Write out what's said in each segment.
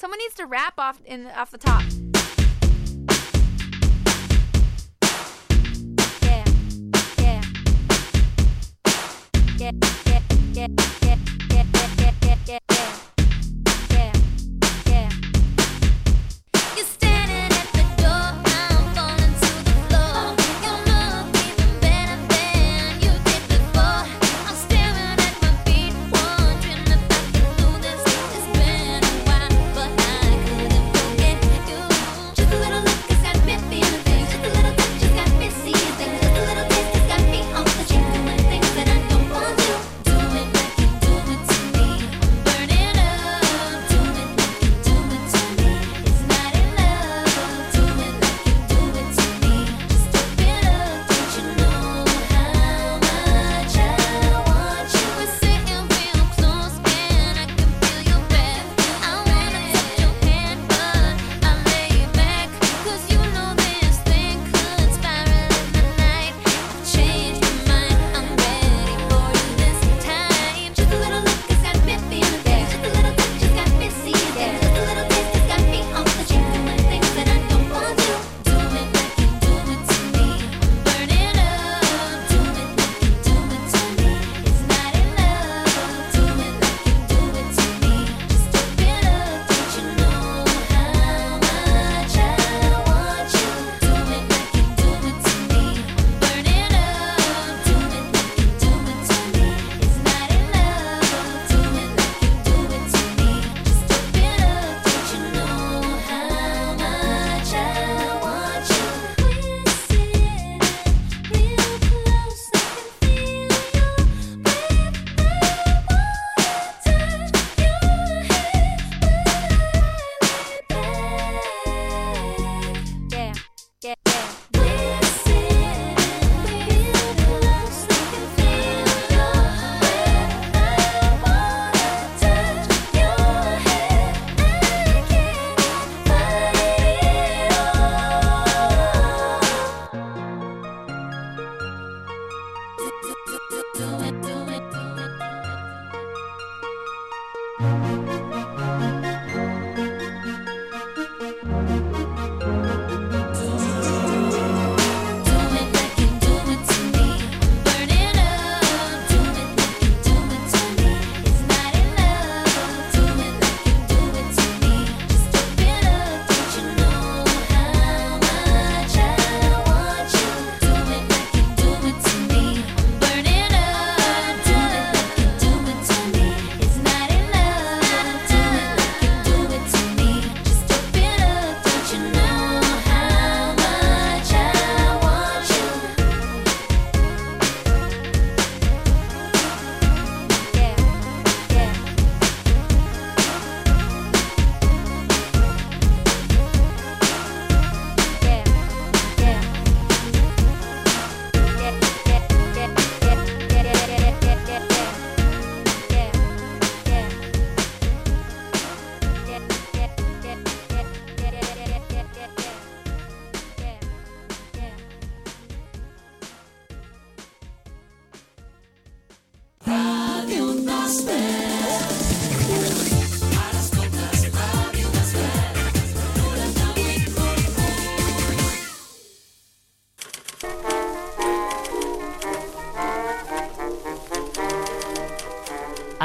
Someone needs to rap off in off the top. Yeah. Yeah. Yeah. Yeah. Yeah. Yeah. Yeah. Yeah. Yeah. yeah.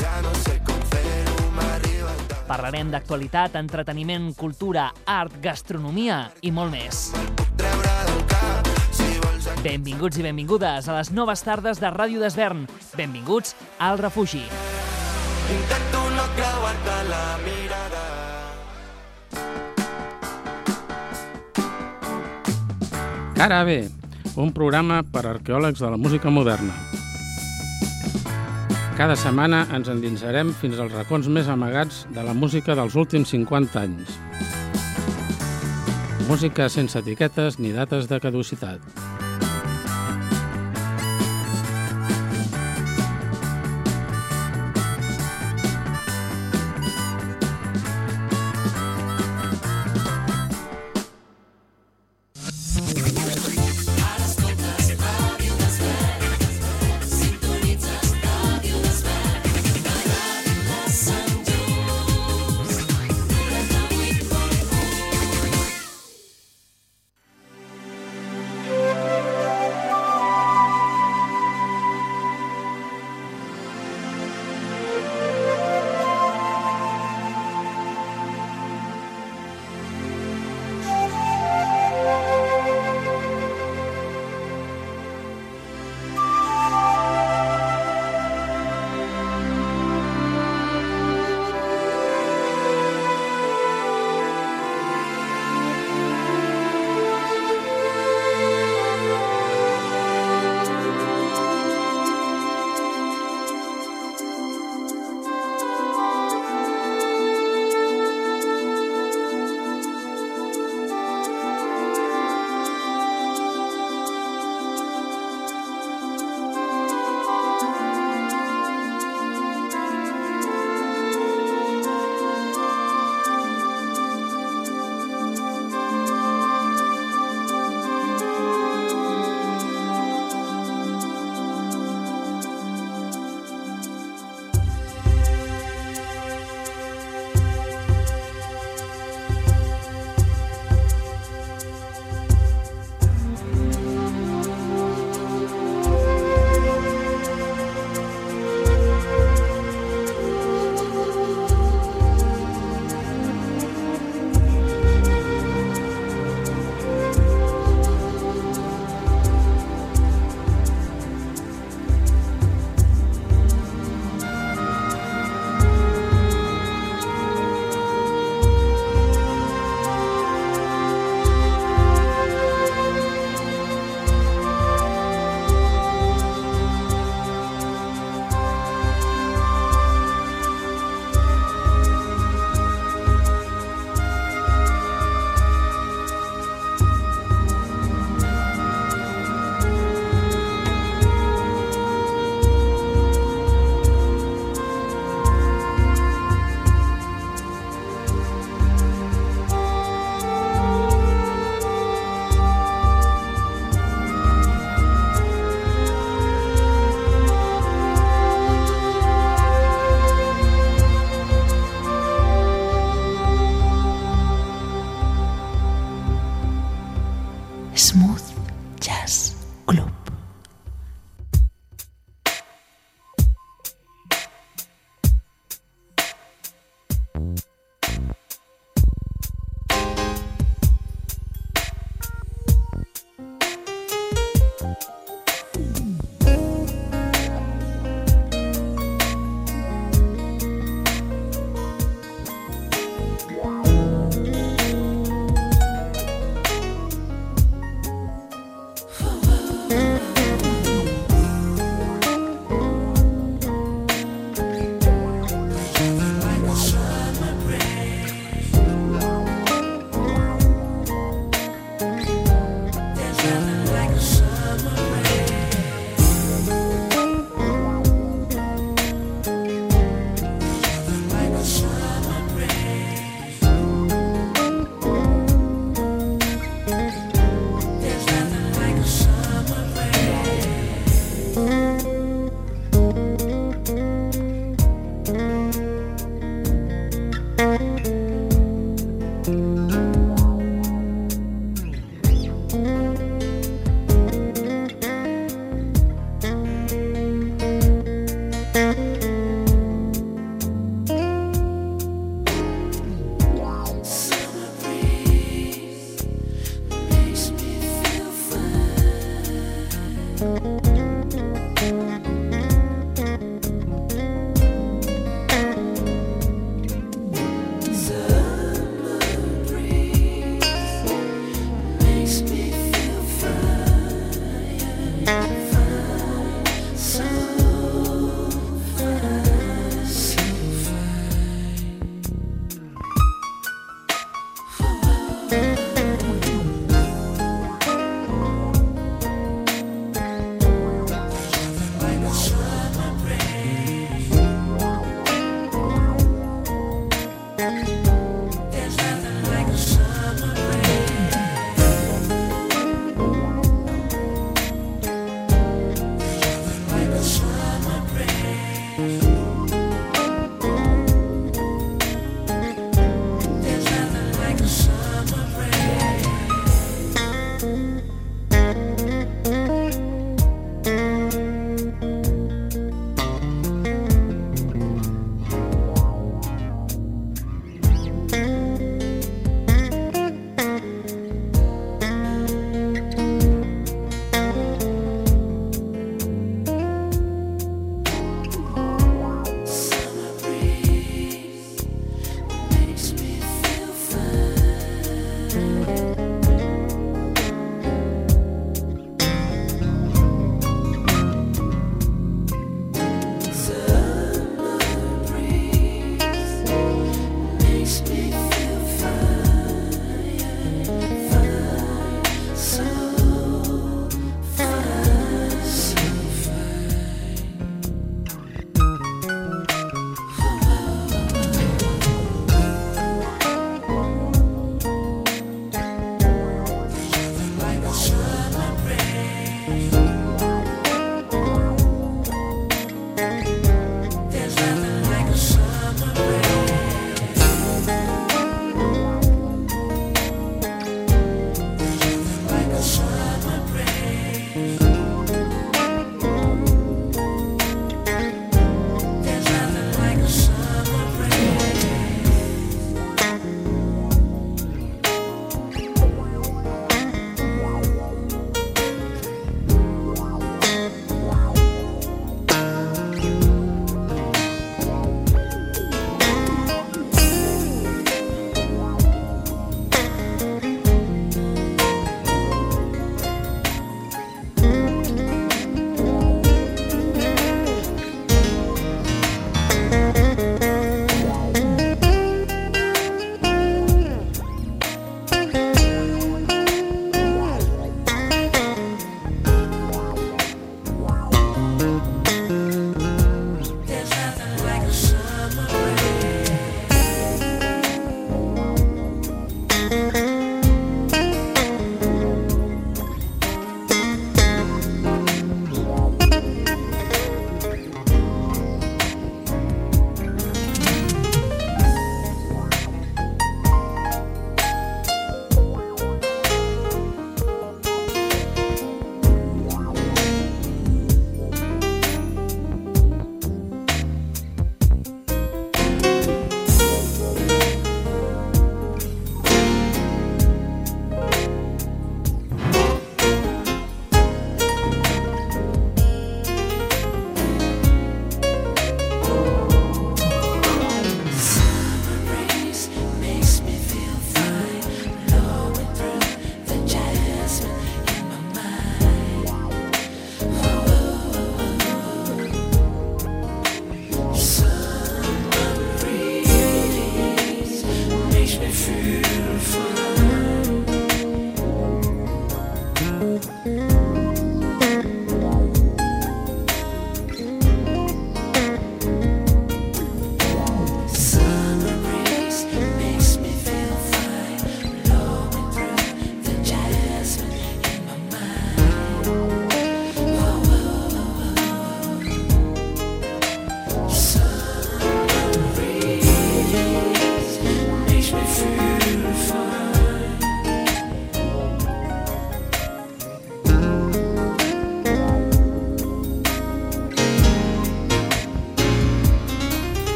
ja no sé fer-ho, Parlarem d'actualitat, entreteniment, cultura, art, gastronomia i molt més. Benvinguts i benvingudes a les noves tardes de Ràdio d'Esvern. Benvinguts al refugi. Intento no creuar-te la mirada. Cara B, un programa per arqueòlegs de la música moderna. Cada setmana ens endinsarem fins als racons més amagats de la música dels últims 50 anys. Música sense etiquetes ni dates de caducitat.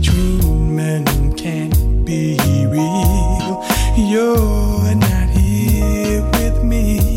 between men can't be real. You're not here with me.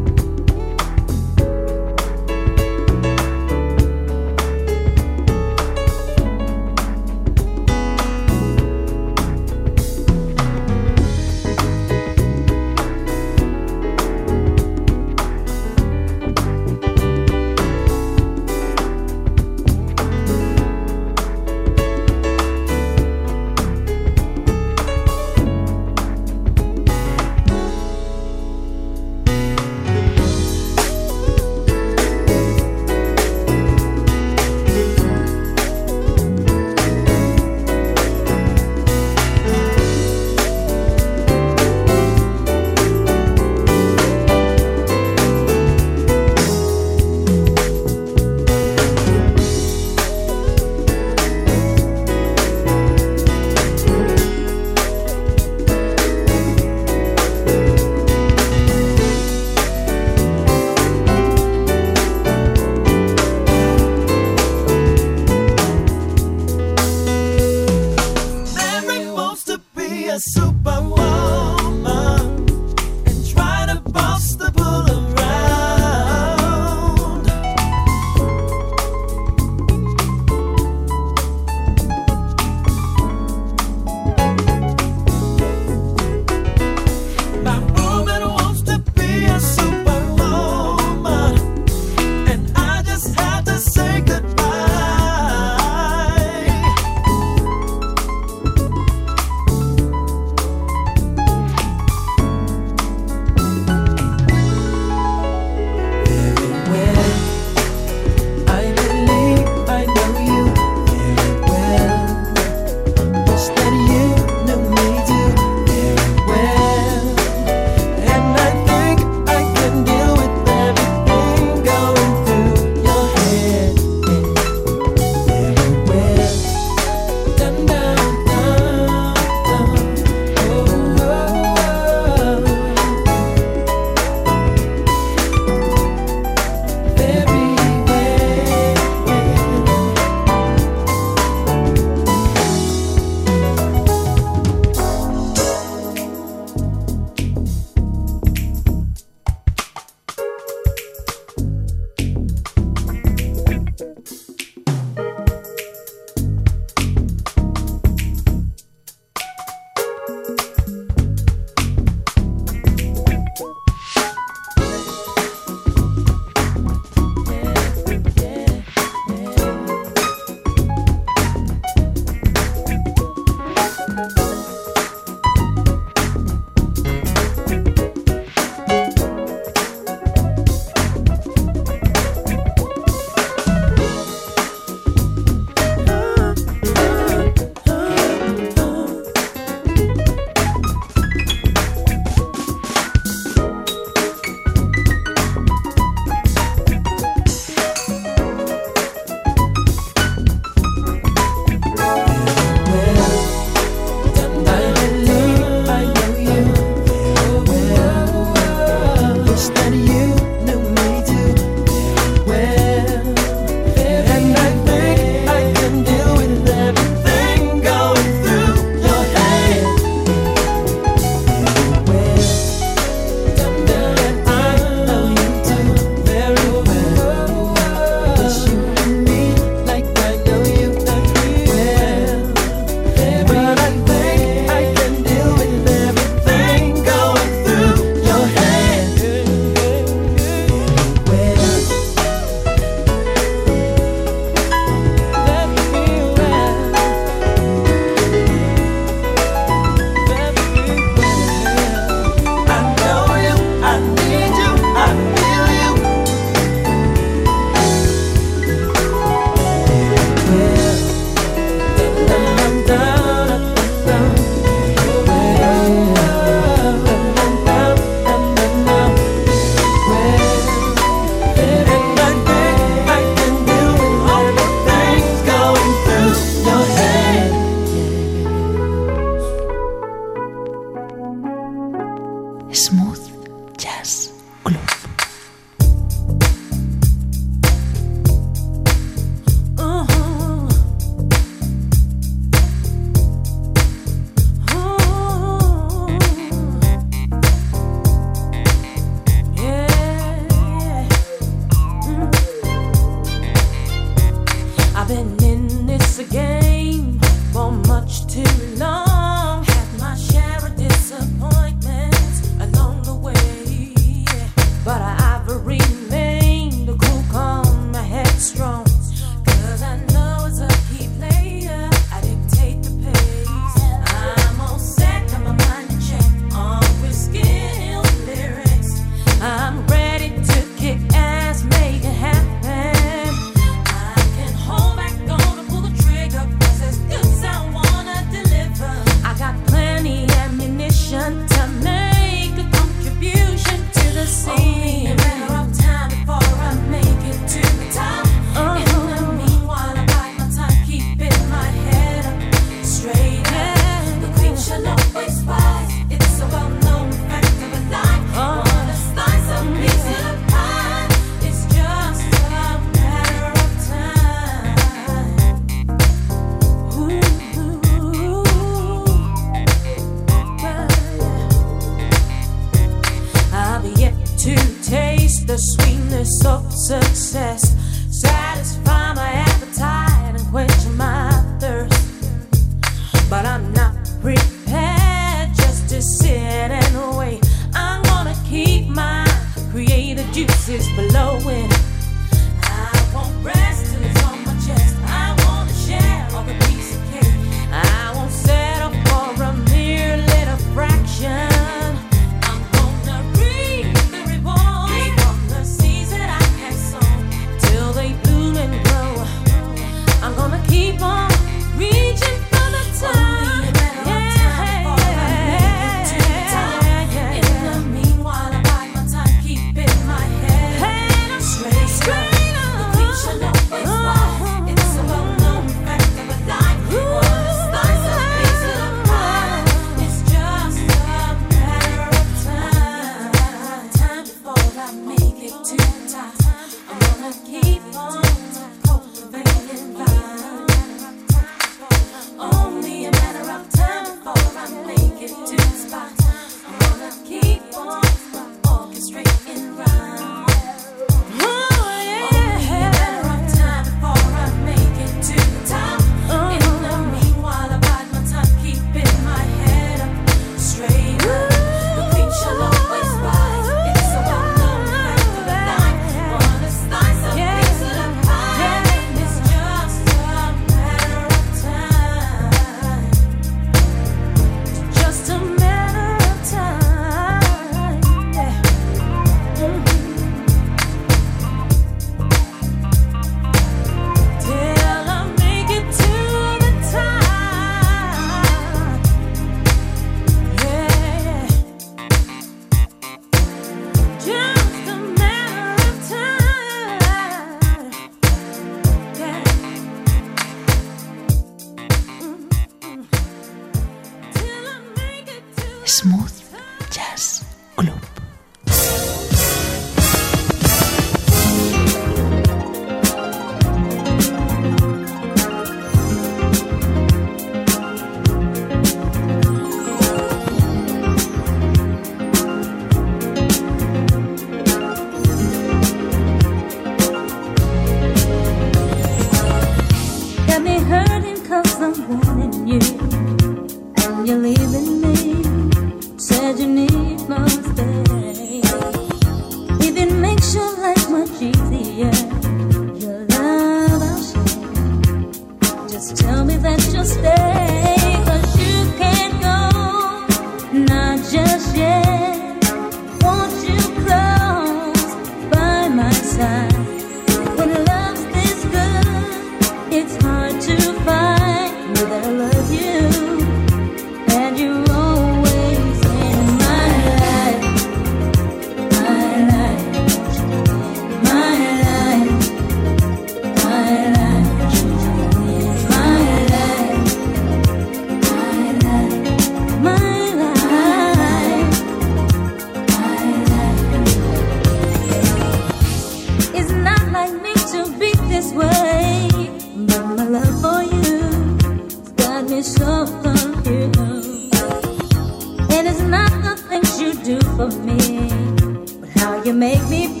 You make me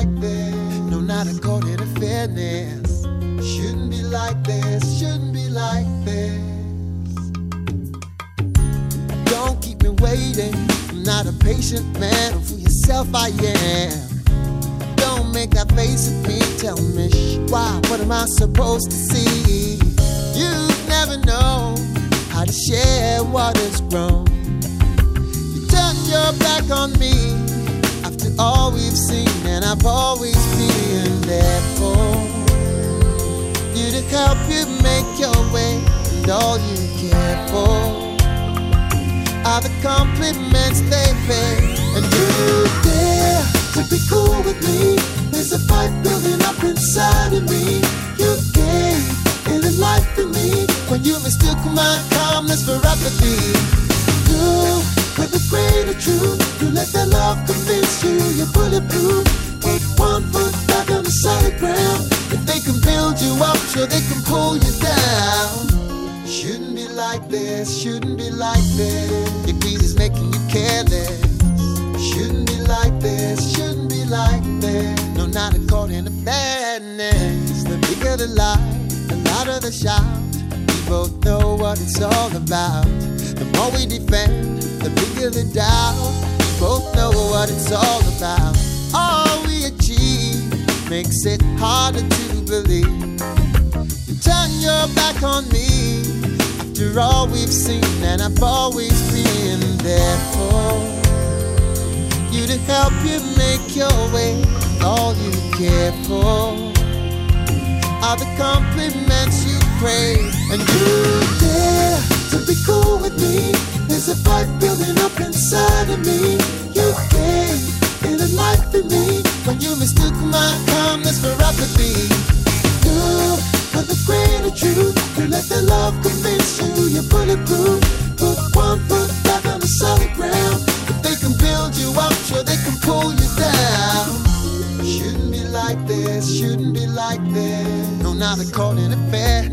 like this. No, not according to fairness. Shouldn't be like this, shouldn't be like this. Don't keep me waiting. I'm not a patient man. For yourself, I am. Don't make that face at me. Tell me, shh, why? What am I supposed to see? You never know how to share what is grown. You turn your back on me all we've seen, and I've always been there for you to help you make your way, and all you care for are the compliments they pay. And you dare to be cool with me. There's a fight building up inside of me. You gave it a life to me when you mistook my calmness for apathy. You with the greater truth. You let that love convince you you're bulletproof. Put one foot back on the solid ground. If they can build you up, sure they can pull you down. Shouldn't be like this, shouldn't be like this. Your greed is making you careless. Shouldn't be like this, shouldn't be like this. No, not according to fairness. The bigger the lie, the louder the shout. We both know what it's all about. The more we defend, the bigger the doubt. We both know what it's all about. All we achieve makes it harder to believe. You turn your back on me after all we've seen, and I've always been there for you to help you make your way. All you care for are the compliments you crave, me. There's a fight building up inside of me. You gave it a life in me when you mistook my calmness for apathy. You for the greater truth. You let the love convince you you're bulletproof. Put one foot back on the solid ground. If they can build you up, sure they can pull you down. Shouldn't be like this, shouldn't be like this. No, not according to fairness. Shouldn't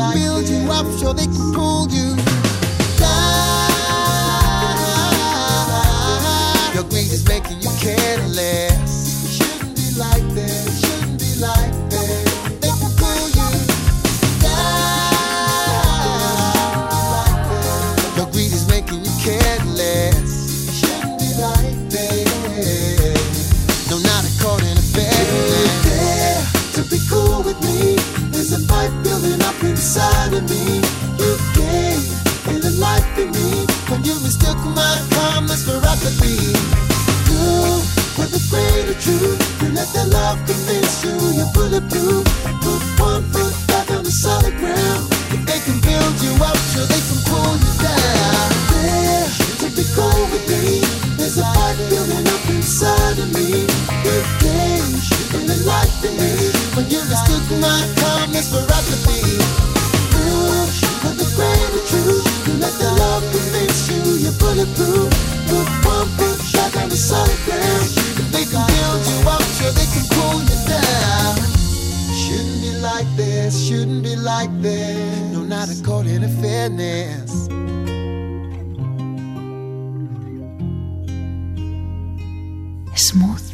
this. build you up, sure they can pull you were not according to fairness. Smooth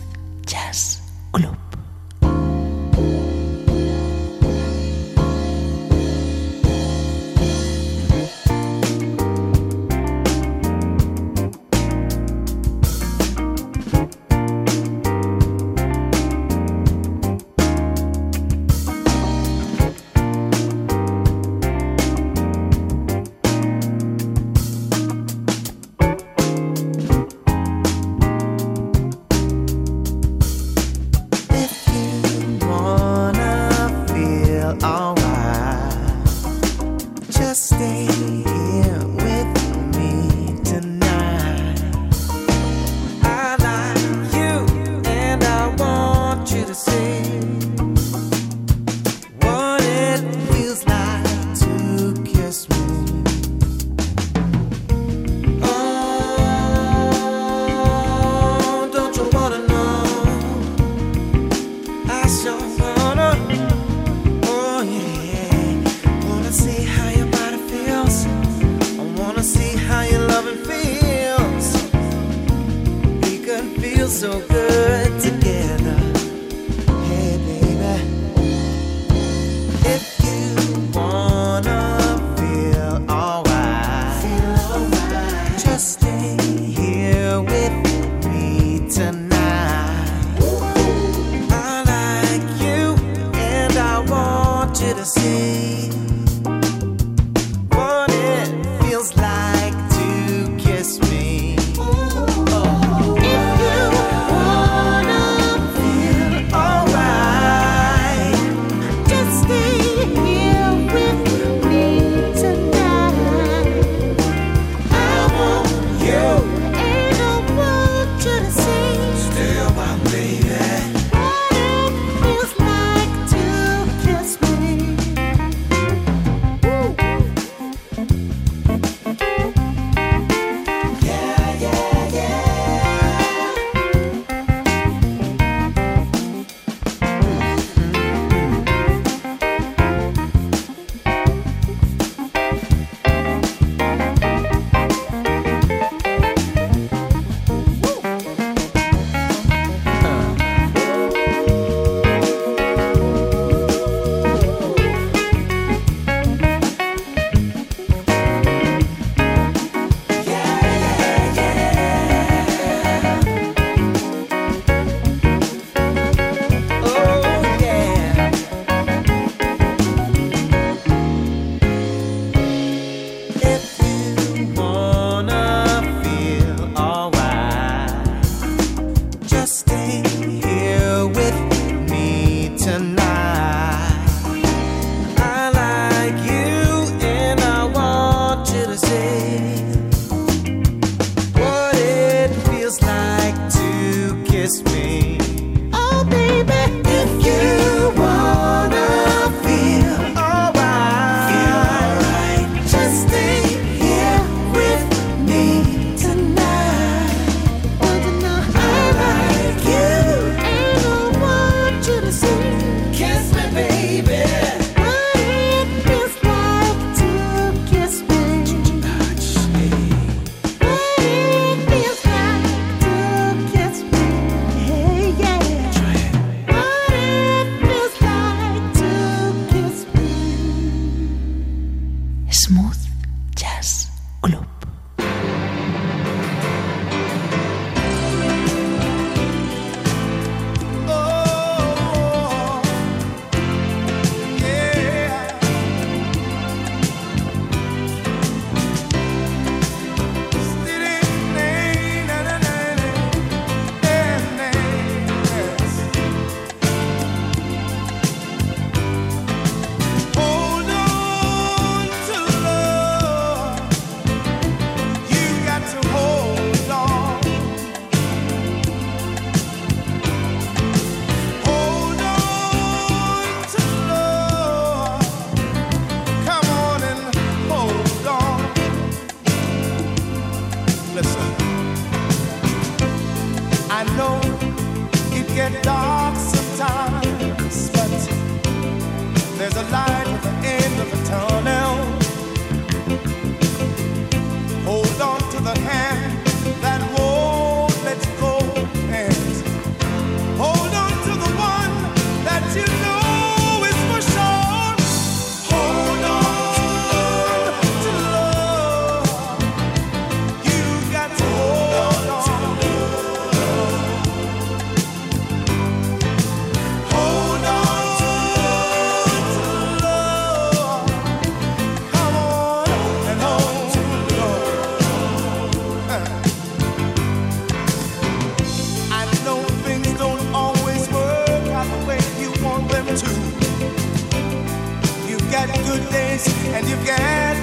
and you get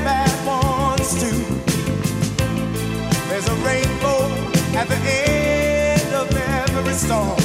bad ones too. There's a rainbow at the end of every storm.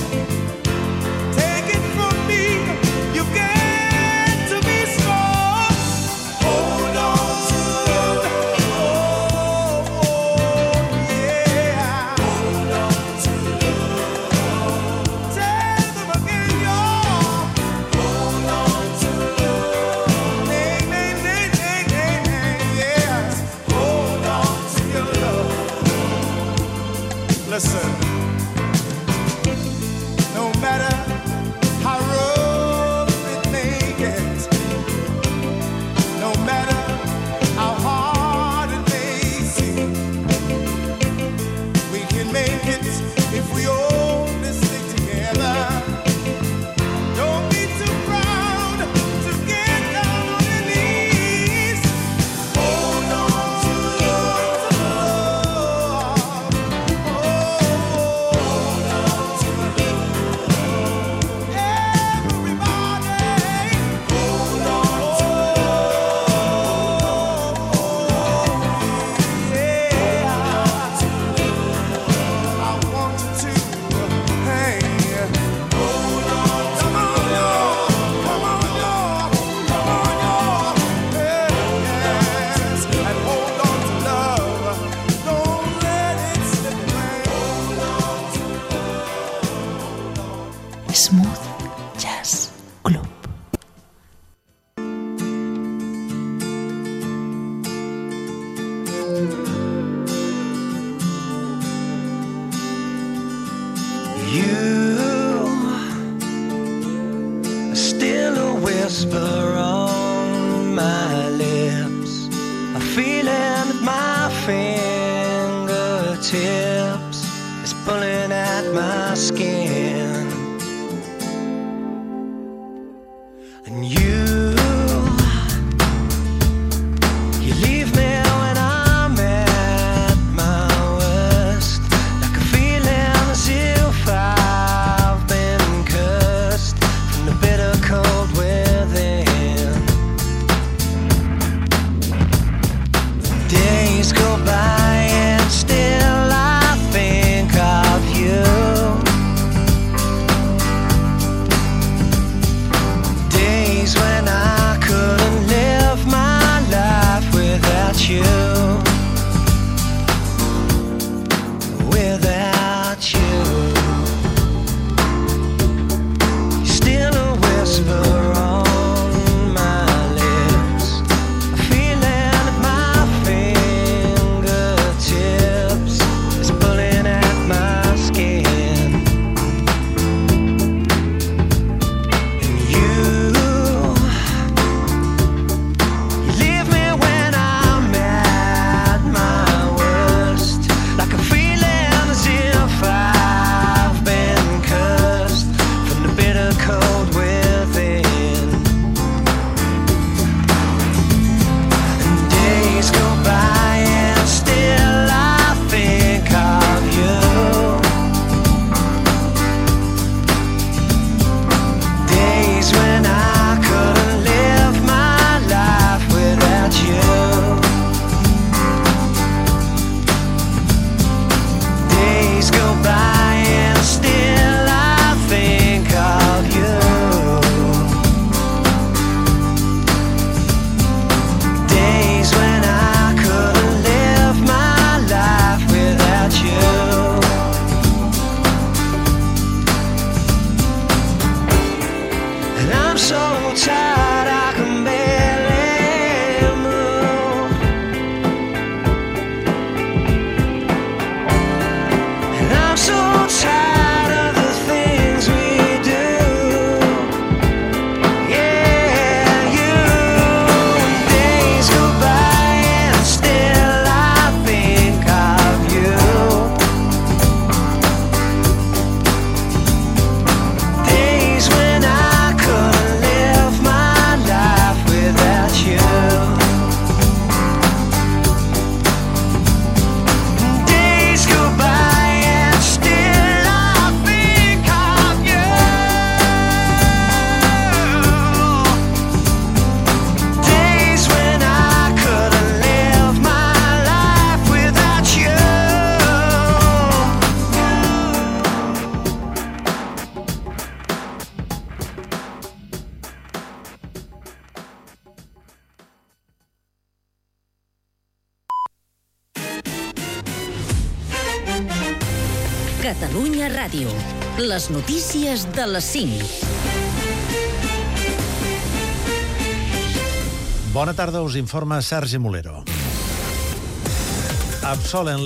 You. Les notícies de les 5. Bona tarda, us informa Sergi Molero. Absolen